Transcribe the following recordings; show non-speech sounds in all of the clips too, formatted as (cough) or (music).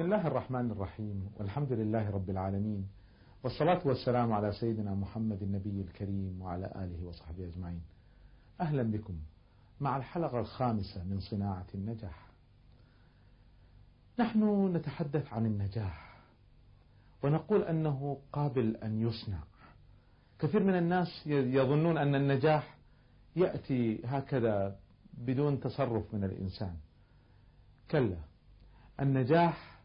بسم الله الرحمن الرحيم والحمد لله رب العالمين والصلاة والسلام على سيدنا محمد النبي الكريم وعلى آله وصحبه أجمعين. أهلا بكم مع الحلقة الخامسة من صناعة النجاح. نحن نتحدث عن النجاح ونقول أنه قابل أن يصنع. كثير من الناس يظنون أن النجاح يأتي هكذا بدون تصرف من الإنسان. كلا النجاح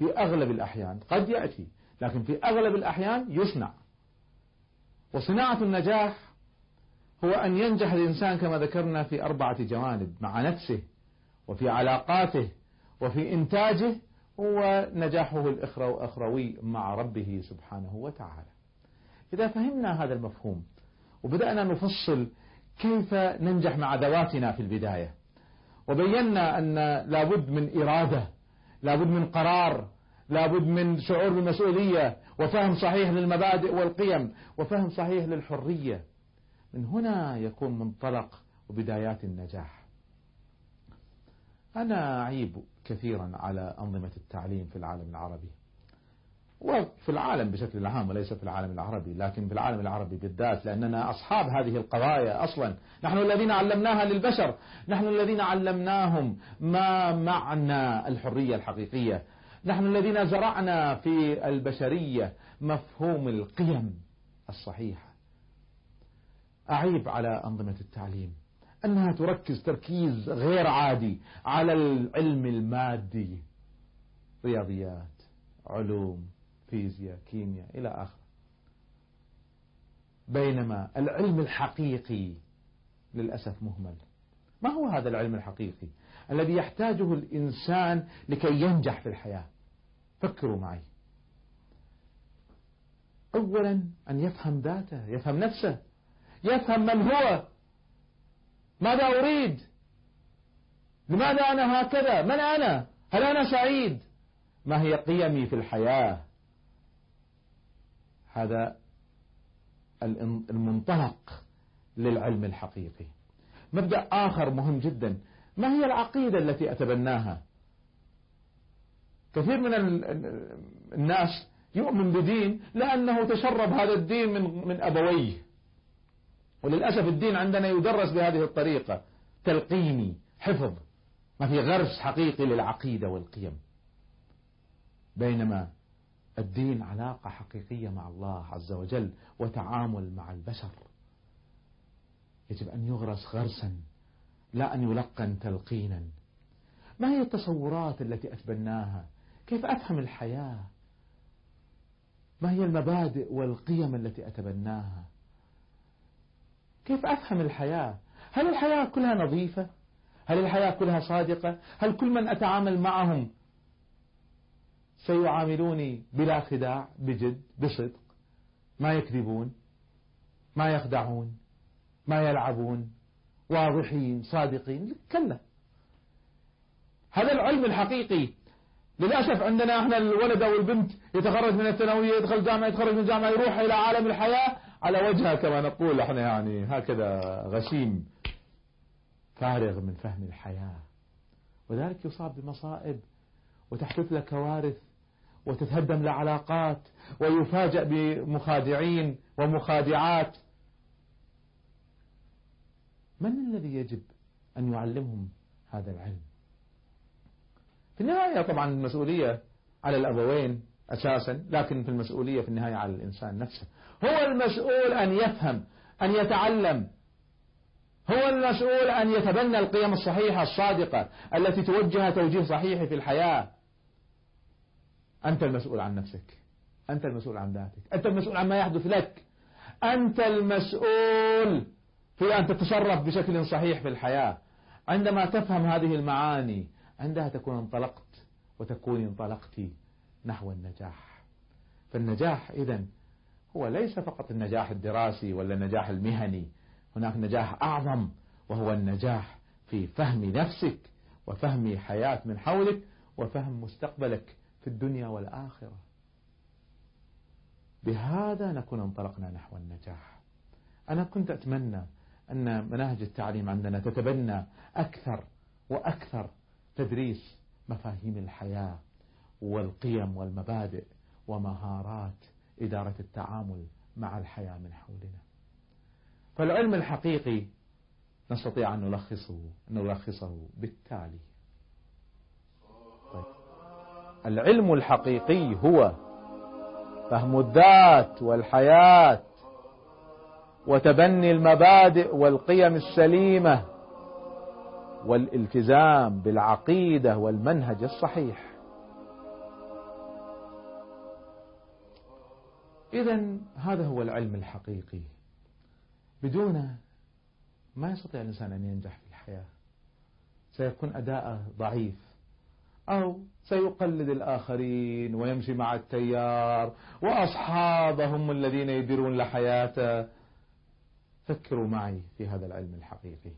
في أغلب الأحيان. قد يأتي لكن في أغلب الأحيان يصنع. وصناعة النجاح هو أن ينجح الإنسان كما ذكرنا في أربعة جوانب مع نفسه وفي علاقاته وفي إنتاجه ونجاحه الأخروي مع ربه سبحانه وتعالى. إذا فهمنا هذا المفهوم وبدأنا نفصل كيف ننجح مع ذواتنا في البداية وبينا أن لابد من إرادة لابد من قرار لابد من شعور بالمسؤولية وفهم صحيح للمبادئ والقيم وفهم صحيح للحرية. من هنا يكون منطلق وبدايات النجاح. أنا أعيب كثيرا على أنظمة التعليم في العالم العربي. وفي العالم بشكل عام وليس في العالم العربي لكن في العالم العربي بالذات لأننا أصحاب هذه القضايا أصلا. نحن الذين علمناها للبشر نحن الذين علمناهم ما معنى الحرية الحقيقية نحن الذين زرعنا في البشرية مفهوم القيم الصحيحة. أعيب على أنظمة التعليم أنها تركز تركيز غير عادي على العلم المادي. رياضيات علوم فيزياء كيمياء إلى آخره. بينما العلم الحقيقي للأسف مهمل. ما هو هذا العلم الحقيقي؟ الذي يحتاجه الإنسان لكي ينجح في الحياة. فكروا معي. أولا أن يفهم ذاته يفهم نفسه يفهم من هو ماذا أريد لماذا أنا هكذا من أنا هل أنا سعيد؟ ما هي قيمي في الحياة؟ هذا المنطلق للعلم الحقيقي. مبدأ آخر مهم جدا. ما هي العقيدة التي أتبناها؟ كثير من الناس يؤمن بدين لأنه تشرب هذا الدين من من أبويه. وللأسف الدين عندنا يدرس بهذه الطريقة. تلقيني حفظ. ما في غرس حقيقي للعقيدة والقيم. بينما الدين علاقة حقيقية مع الله عز وجل وتعامل مع البشر. يجب أن يغرس غرسا لا أن يلقن تلقينا. ما هي التصورات التي أتبناها؟ كيف أفهم الحياة؟ ما هي المبادئ والقيم التي أتبناها؟ كيف أفهم الحياة؟ هل الحياة كلها نظيفة؟ هل الحياة كلها صادقة؟ هل كل من أتعامل معهم سيعاملوني بلا خداع بجد بصدق. ما يكذبون ما يخدعون ما يلعبون. واضحين صادقين. كلا هذا العلم الحقيقي. للأسف عندنا إحنا الولد أو البنت يتخرج من الثانوية يدخل الجامعة يتخرج من الجامعة يروح إلى عالم الحياة على وجهه كما نقول إحنا يعني هكذا غشيم فارغ من فهم الحياة. وذلك يصاب بمصائب وتحدث له كوارث وتتهدم له علاقات ويفاجأ بمخادعين ومخادعات. من الذي يجب أن يعلمهم هذا العلم؟ في النهاية طبعا المسؤولية على الأبوين أساسا لكن في المسؤولية في النهاية على الإنسان نفسه. هو المسؤول أن يفهم أن يتعلم. هو المسؤول أن يتبنى القيم الصحيحة الصادقة التي توجه توجيه صحيح في الحياة. أنت المسؤول عن نفسك. أنت المسؤول عن ذاتك. أنت المسؤول عن ما يحدث لك. أنت المسؤول في أن تتصرف بشكل صحيح في الحياة. عندما تفهم هذه المعاني عندها تكون انطلقت وتكوني انطلقت نحو النجاح. فالنجاح إذا هو ليس فقط النجاح الدراسي ولا النجاح المهني. هناك نجاح أعظم وهو النجاح في فهم نفسك وفهم حياة من حولك وفهم مستقبلك. في الدنيا والآخرة. بهذا نكون انطلقنا نحو النجاح. أنا كنت أتمنى أن مناهج التعليم عندنا تتبنى أكثر وأكثر تدريس مفاهيم الحياة والقيم والمبادئ ومهارات إدارة التعامل مع الحياة من حولنا. فالعلم الحقيقي نستطيع أن نلخصه نلخصه بالتالي. العلم الحقيقي هو فهم الذات والحياة وتبني المبادئ والقيم السليمة والالتزام بالعقيدة والمنهج الصحيح. إذا هذا هو العلم الحقيقي. بدونه ما يستطيع الإنسان أن ينجح في الحياة سيكون أداءه ضعيف. أو سيقلد الآخرين ويمشي مع التيار وأصحابهم الذين يديرون لحياته فكروا معي في هذا العلم الحقيقي.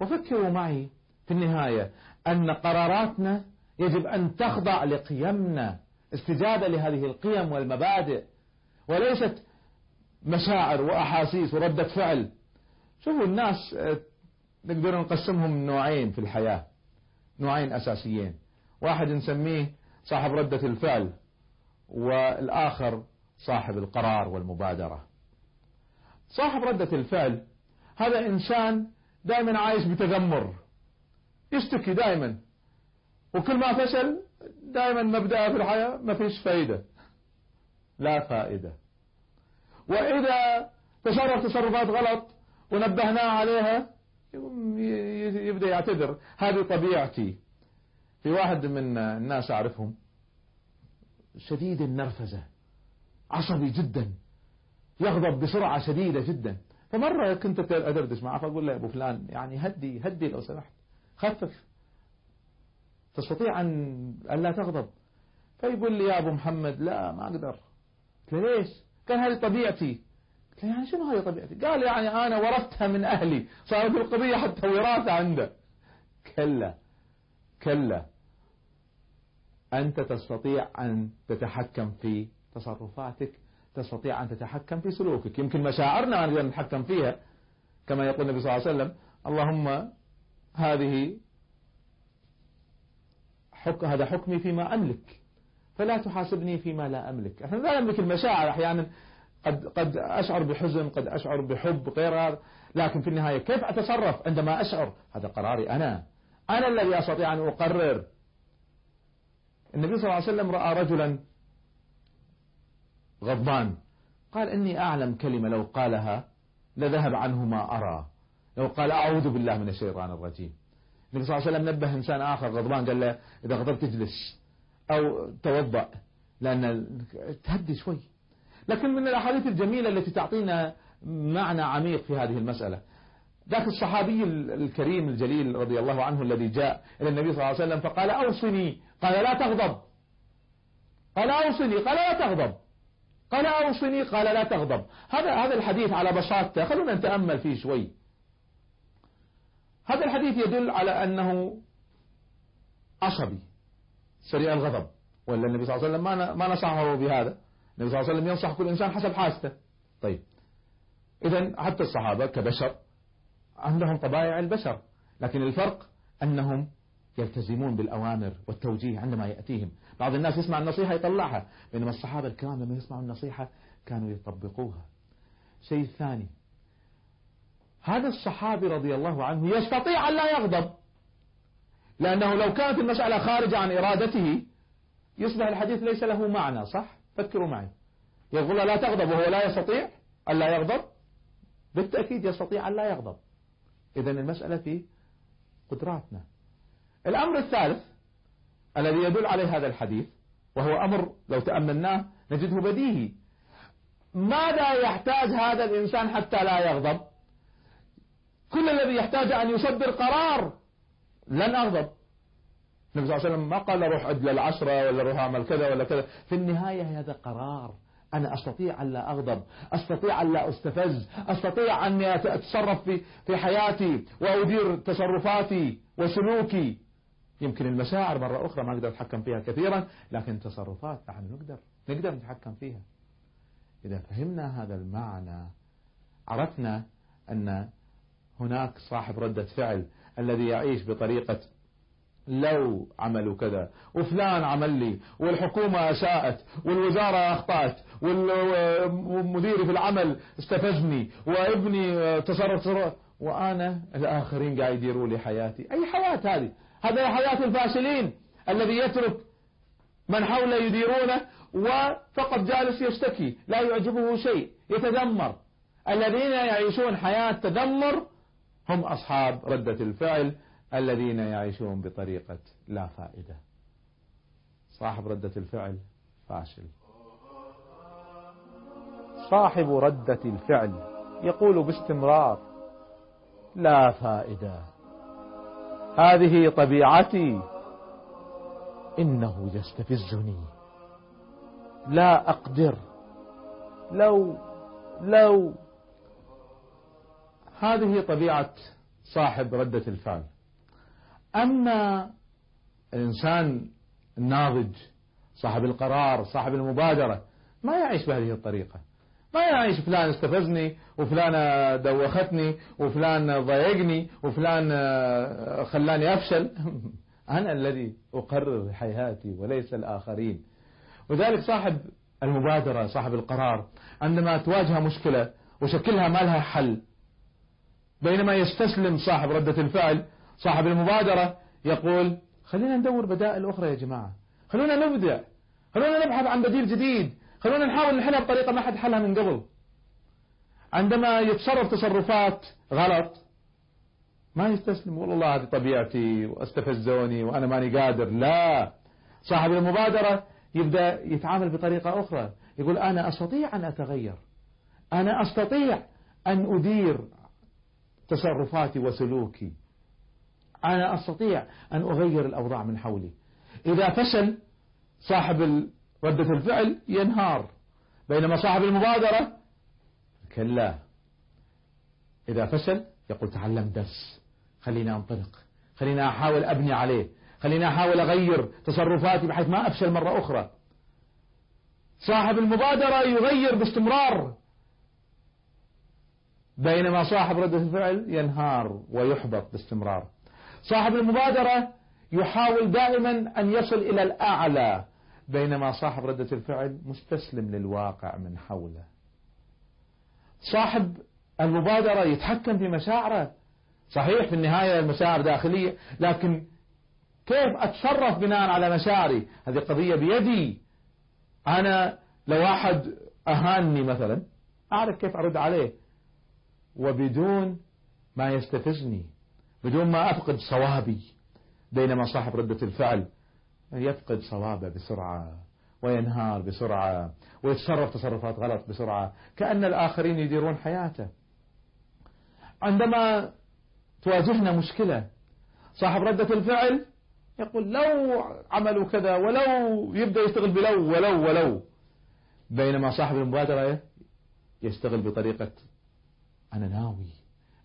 وفكروا معي في النهاية أن قراراتنا يجب أن تخضع لقيمنا استجابة لهذه القيم والمبادئ وليست مشاعر وأحاسيس وردة فعل. شوفوا الناس آه، نقدر نقسمهم نوعين في الحياة. نوعين أساسيين. واحد نسميه صاحب ردة الفعل والآخر صاحب القرار والمبادرة. صاحب ردة الفعل هذا إنسان دائما عايش بتذمر. يشتكي دائما. وكل ما فشل دائما مبدأ في الحياة ما فيش فايدة. لا فائدة. وإذا تصرف تصرفات غلط ونبهناه عليها يبدأ يعتذر. هذه طبيعتي. في واحد من الناس أعرفهم. شديد النرفزة. عصبي جدا. يغضب بسرعة شديدة جدا. فمرة كنت أدردش معه فأقول له يا أبو فلان يعني هدي هدي لو سمحت. خفف. تستطيع أن لا تغضب. فيقول لي يا أبو محمد لا ما أقدر. قلت له ليش؟ قال هذه طبيعتي. قلت يعني شنو هذه طبيعتي قال يعني أنا ورثتها من أهلي. صارت القضية حتى وراثة عنده. كلا كلا. أنت تستطيع أن تتحكم في تصرفاتك تستطيع أن تتحكم في سلوكك. يمكن مشاعرنا نقدر نتحكم فيها كما يقول النبي صلى الله عليه وسلم اللهم هذه حك هذا حكمي فيما أملك. فلا تحاسبني فيما لا أملك. إحنا لا نملك المشاعر أحيانا قد قد أشعر بحزن قد أشعر بحب غير هذا. لكن في النهاية كيف أتصرف عندما أشعر؟ هذا قراري أنا. أنا الذي أستطيع أن أقرر. النبي صلى الله عليه وسلم رأى رجلا غضبان. قال إني أعلم كلمة لو قالها لذهب عنه ما أرى. لو قال أعوذ بالله من الشيطان الرجيم. النبي صلى الله عليه وسلم نبه إنسان آخر غضبان قال له إذا غضبت تجلس أو توضأ لأن تهدي شوي. لكن من الأحاديث الجميلة التي تعطينا معنى عميق في هذه المسألة. ذاك الصحابي الكريم الجليل رضي الله عنه الذي جاء إلى النبي صلى الله عليه وسلم فقال أوصني. قال لا تغضب. قال أوصني. قال لا تغضب. قال أوصني. قال لا تغضب. هذا هذا الحديث على بساطته خلونا نتأمل فيه شوي. هذا الحديث يدل على أنه عصبي سريع الغضب. ولا النبي صلى الله عليه وسلم ما ما نصحه بهذا. النبي صلى الله عليه وسلم ينصح كل إنسان حسب حاسته طيب. إذا حتى الصحابة كبشر عندهم طبائع البشر لكن الفرق أنهم يلتزمون بالأوامر والتوجيه عندما يأتيهم. بعض الناس يسمع النصيحة يطلعها بينما الصحابة الكرام لما يسمعوا النصيحة كانوا يطبقوها. شيء ثاني. هذا الصحابي رضي الله عنه يستطيع أن لا يغضب لأنه لو كانت المسألة خارجة عن إرادته يصبح الحديث ليس له معنى صح؟ فكروا معي. يقول لا تغضب وهو لا يستطيع أن لا يغضب. بالتأكيد يستطيع أن لا يغضب. إذا المسألة في قدراتنا. الأمر الثالث الذي يدل عليه هذا الحديث وهو أمر لو تأملناه نجده بديهي. ماذا يحتاج هذا الإنسان حتى لا يغضب؟ كل الذي يحتاج أن يصدر قرار لن أغضب. النبي صلى الله عليه وسلم ما قال روح عد للعشرة ولا روح أعمل كذا ولا كذا. في النهاية هذا قرار. أنا أستطيع أن لا أغضب أستطيع أن لا أستفز أستطيع أن أتصرف في, في حياتي وأدير تصرفاتي وسلوكي. يمكن المشاعر مرة أخرى ما نقدر نتحكم فيها كثيرا لكن تصرفات نحن نقدر نقدر نتحكم فيها. إذا فهمنا هذا المعنى عرفنا أن هناك صاحب ردة فعل الذي يعيش بطريقة لو عملوا كذا وفلان عمل لي والحكومة أساءت والوزارة أخطأت والمدير في العمل استفزني وابني تصرف تصرف. وأنا الآخرين قاعد يديروا لي حياتي. أي حياة هذه؟ هذا حياة الفاشلين الذي يترك من حوله يديرونه وفقط جالس يشتكي لا يعجبه شيء يتذمر. الذين يعيشون حياة تذمر هم أصحاب ردة الفعل. الذين يعيشون بطريقة لا فائدة. صاحب ردة الفعل فاشل. صاحب ردة الفعل يقول باستمرار لا فائدة. هذه طبيعتي. إنه يستفزني. لا أقدر. لو لو. هذه طبيعة صاحب ردة الفعل. أما الإنسان الناضج صاحب القرار صاحب المبادرة ما يعيش بهذه الطريقة. ما يعيش فلان استفزني وفلان دوختني وفلان ضايقني وفلان خلاني أفشل. (laughs) أنا الذي أقرر حياتي وليس الآخرين. وذلك صاحب المبادرة صاحب القرار. عندما تواجه مشكلة وشكلها ما لها حل بينما يستسلم صاحب ردة الفعل صاحب المبادرة يقول خلينا ندور بدائل أخرى يا جماعة. خلونا نبدع. خلونا نبحث عن بديل جديد. خلونا نحاول نحلها بطريقة ما حد حلها من قبل. عندما يتصرف تصرفات غلط ما يستسلم والله هذه طبيعتي وأستفزوني وأنا ماني قادر. لا. صاحب المبادرة يبدأ يتعامل بطريقة أخرى. يقول أنا أستطيع أن أتغير. أنا أستطيع أن أدير تصرفاتي وسلوكي. أنا أستطيع أن أغير الأوضاع من حولي. إذا فشل صاحب ردة الفعل ينهار. بينما صاحب المبادرة كلا. إذا فشل يقول تعلم درس. خليني أنطلق. خليني أحاول أبني عليه. خليني أحاول أغير تصرفاتي بحيث ما أفشل مرة أخرى. صاحب المبادرة يغير باستمرار. بينما صاحب ردة الفعل ينهار ويحبط باستمرار. صاحب المبادرة يحاول دائما أن يصل إلى الأعلى بينما صاحب ردة الفعل مستسلم للواقع من حوله. صاحب المبادرة يتحكم في مشاعره. صحيح في النهاية المشاعر داخلية لكن كيف أتصرف بناء على مشاعري؟ هذه قضية بيدي. أنا لو واحد أهانني مثلا أعرف كيف أرد عليه. وبدون ما يستفزني. بدون ما أفقد صوابي بينما صاحب ردة الفعل يفقد صوابه بسرعة وينهار بسرعة ويتصرف تصرفات غلط بسرعة كأن الآخرين يديرون حياته. عندما تواجهنا مشكلة صاحب ردة الفعل يقول لو عملوا كذا ولو يبدأ يشتغل بلو ولو ولو بينما صاحب المبادرة يشتغل بطريقة أنا ناوي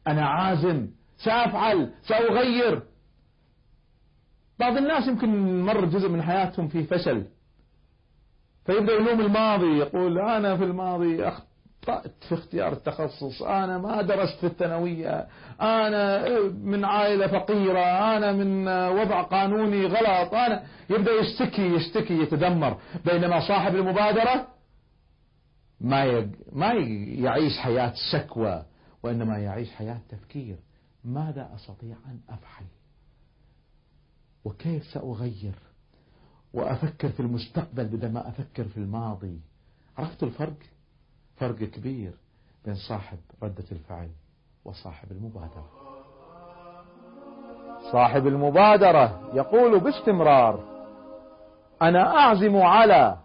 أنا عازم سأفعل سأغير. بعض الناس يمكن مر جزء من حياتهم فيه فشل. فيبدأ يلوم الماضي يقول أنا في الماضي أخطأت في اختيار التخصص أنا ما درست في الثانوية أنا من عائلة فقيرة أنا من وضع قانوني غلط أنا يبدأ يشتكي يشتكي يتدمر. بينما صاحب المبادرة ما ما يعيش حياة شكوى وإنما يعيش حياة تفكير. ماذا أستطيع أن أفعل؟ وكيف سأغير؟ وأفكر في المستقبل بدل ما أفكر في الماضي. عرفت الفرق؟ فرق كبير بين صاحب ردة الفعل وصاحب المبادرة. صاحب المبادرة يقول باستمرار أنا أعزم على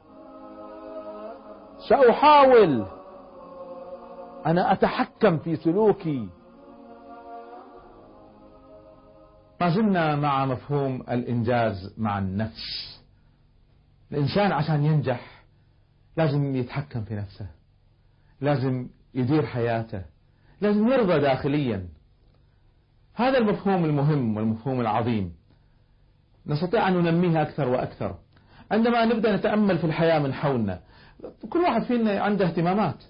سأحاول أنا أتحكم في سلوكي. ما زلنا مع مفهوم الإنجاز مع النفس. الإنسان عشان ينجح لازم يتحكم في نفسه لازم يدير حياته لازم يرضى داخليا. هذا المفهوم المهم والمفهوم العظيم. نستطيع أن ننميه أكثر وأكثر. عندما نبدأ نتأمل في الحياة من حولنا كل واحد فينا عنده اهتمامات.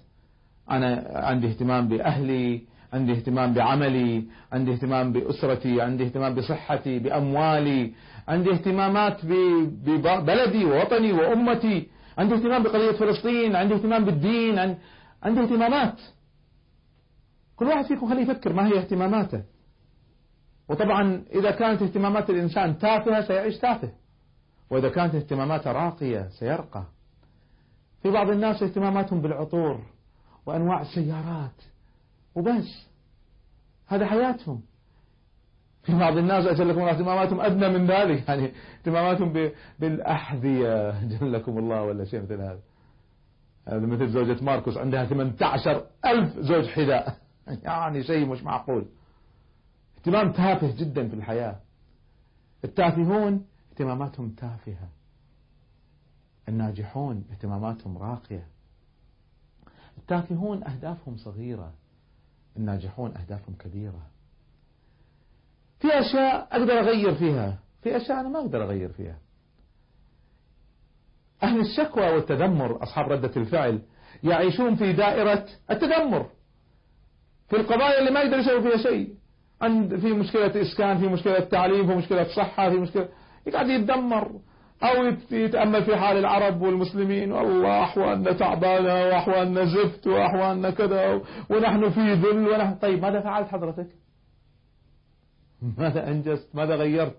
أنا عندي اهتمام بأهلي عندي اهتمام بعملي عندي اهتمام بأسرتي عندي اهتمام بصحتي بأموالي عندي اهتمامات ببلدي ووطني وأمتي عندي اهتمام بقضية فلسطين عندي اهتمام بالدين عندي اهتمامات. كل واحد فيكم خليه يفكر ما هي اهتماماته. وطبعا إذا كانت اهتمامات الإنسان تافهة سيعيش تافه. وإذا كانت اهتماماته راقية سيرقى. في بعض الناس اهتماماتهم بالعطور وأنواع السيارات. وبس. هذا حياتهم. في بعض الناس أجلكم الله اهتماماتهم أدنى من ذلك. يعني اهتماماتهم بالأحذية. (laughs) جلكم الله ولا شيء مثل هذا. هذا مثل زوجة ماركوس. عندها 18 ألف زوج حذاء. (laughs) يعني شيء مش معقول. اهتمام تافه جدا في الحياة. التافهون اهتماماتهم تافهة. الناجحون اهتماماتهم راقية. التافهون أهدافهم صغيرة. الناجحون أهدافهم كبيرة. في أشياء أقدر أغير فيها. في أشياء أنا ما أقدر أغير فيها. أهل الشكوى والتذمر أصحاب ردة الفعل يعيشون في دائرة التذمر. في القضايا اللي ما يقدر يسوي فيها شيء. عند في مشكلة إسكان في مشكلة تعليم في مشكلة صحة في مشكلة يقعد يتدمر أو يتأمل في حال العرب والمسلمين والله أحوالنا تعبانة وأحوالنا زفت وأحوالنا كذا ونحن في ذل ونحن طيب ماذا فعلت حضرتك؟ (laughs) ماذا أنجزت؟ ماذا غيرت؟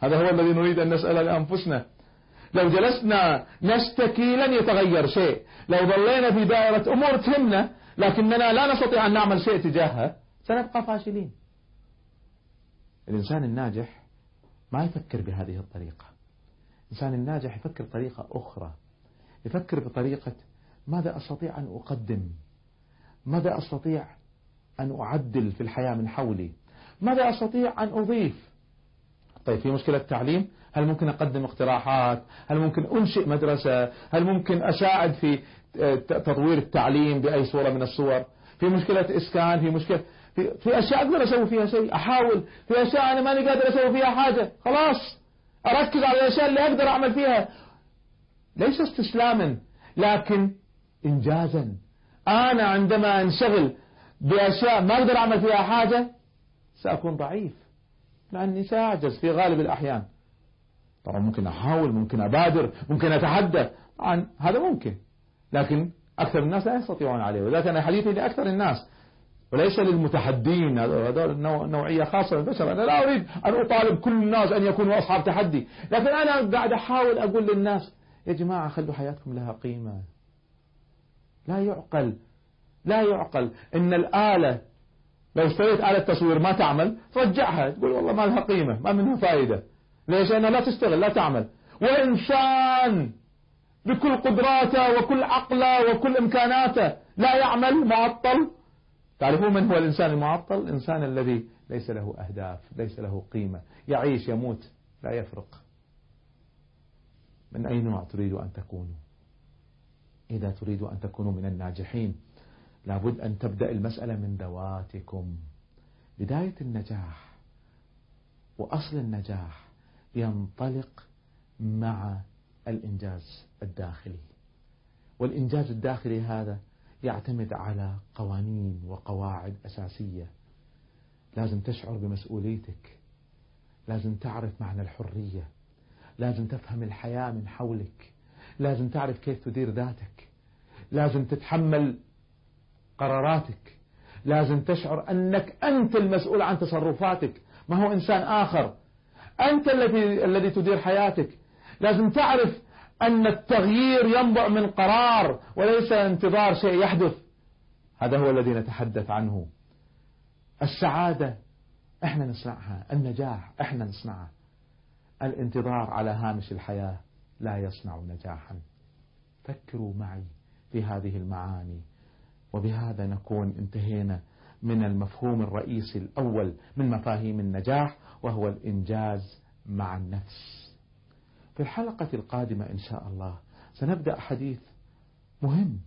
هذا هو الذي نريد أن نسأل لأنفسنا. لو جلسنا نشتكي لن يتغير شيء. لو ظلينا في دائرة أمور تهمنا لكننا لا نستطيع أن نعمل شيء تجاهها سنبقى فاشلين. الإنسان الناجح ما يفكر بهذه الطريقة. الإنسان الناجح يفكر بطريقة أخرى. يفكر بطريقة ماذا أستطيع أن أقدم؟ ماذا أستطيع أن أعدل في الحياة من حولي؟ ماذا أستطيع أن أضيف؟ طيب في مشكلة تعليم هل ممكن أقدم اقتراحات؟ هل ممكن أنشئ مدرسة؟ هل ممكن أساعد في تطوير التعليم بأي صورة من الصور؟ في مشكلة إسكان؟ في مشكلة في, في أشياء أقدر أسوي فيها شيء أحاول. في أشياء أنا ماني قادر أسوي فيها حاجة. خلاص. أركز على الأشياء اللي أقدر أعمل فيها. ليس استسلاما لكن إنجازا. أنا عندما أنشغل بأشياء ما أقدر أعمل فيها حاجة سأكون ضعيف. لأني سأعجز في غالب الأحيان. طبعا ممكن أحاول ممكن أبادر ممكن أتحدى طبعا هذا ممكن لكن أكثر الناس لا يستطيعون عليه ولذلك أنا حديثي لأكثر الناس. وليس للمتحدين. هذول نوعية خاصة بالبشر أنا لا أريد أن أطالب كل الناس أن يكونوا أصحاب تحدي. لكن أنا قاعد أحاول أقول للناس يا جماعة خلوا حياتكم لها قيمة. لا يعقل. لا يعقل إن الآلة لو اشتريت آلة تصوير ما تعمل رجعها. تقول والله ما لها قيمة ما منها فائدة. ليش؟ أنها لا تشتغل لا تعمل. وإنسان بكل قدراته وكل عقله وكل إمكاناته لا يعمل معطل. تعرفون من هو الإنسان المعطل؟ الإنسان الذي ليس له أهداف ليس له قيمة. يعيش يموت لا يفرق. من أي نوع تريد أن تكونوا؟ إذا تريد أن تكونوا من الناجحين لابد أن تبدأ المسألة من ذواتكم. بداية النجاح وأصل النجاح ينطلق مع الإنجاز الداخلي. والإنجاز الداخلي هذا يعتمد على قوانين وقواعد أساسية. لازم تشعر بمسؤوليتك. لازم تعرف معنى الحرية. لازم تفهم الحياة من حولك. لازم تعرف كيف تدير ذاتك. لازم تتحمل قراراتك. لازم تشعر أنك أنت المسؤول عن تصرفاتك. ما هو إنسان آخر. أنت الذي الذي تدير حياتك. لازم تعرف أن التغيير ينبع من قرار وليس انتظار شيء يحدث. هذا هو الذي نتحدث عنه. السعادة إحنا نصنعها النجاح إحنا نصنعه. الانتظار على هامش الحياة لا يصنع نجاحا. فكروا معي في هذه المعاني. وبهذا نكون انتهينا من المفهوم الرئيسي الأول من مفاهيم النجاح وهو الإنجاز مع النفس. في الحلقة القادمة إن شاء الله سنبدأ حديث مهم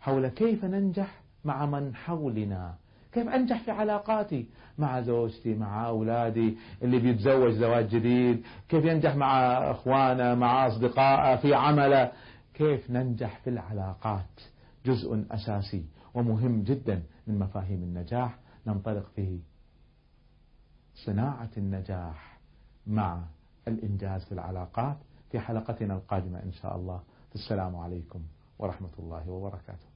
حول كيف ننجح مع من حولنا. كيف أنجح في علاقاتي مع زوجتي مع أولادي اللي بيتزوج زواج جديد؟ كيف ينجح مع أخوانه مع أصدقائه في عمله؟ كيف ننجح في العلاقات؟ جزء أساسي ومهم جدا من مفاهيم النجاح. ننطلق في صناعة النجاح مع الإنجاز في العلاقات في حلقتنا القادمة إن شاء الله. السلام عليكم ورحمة الله وبركاته.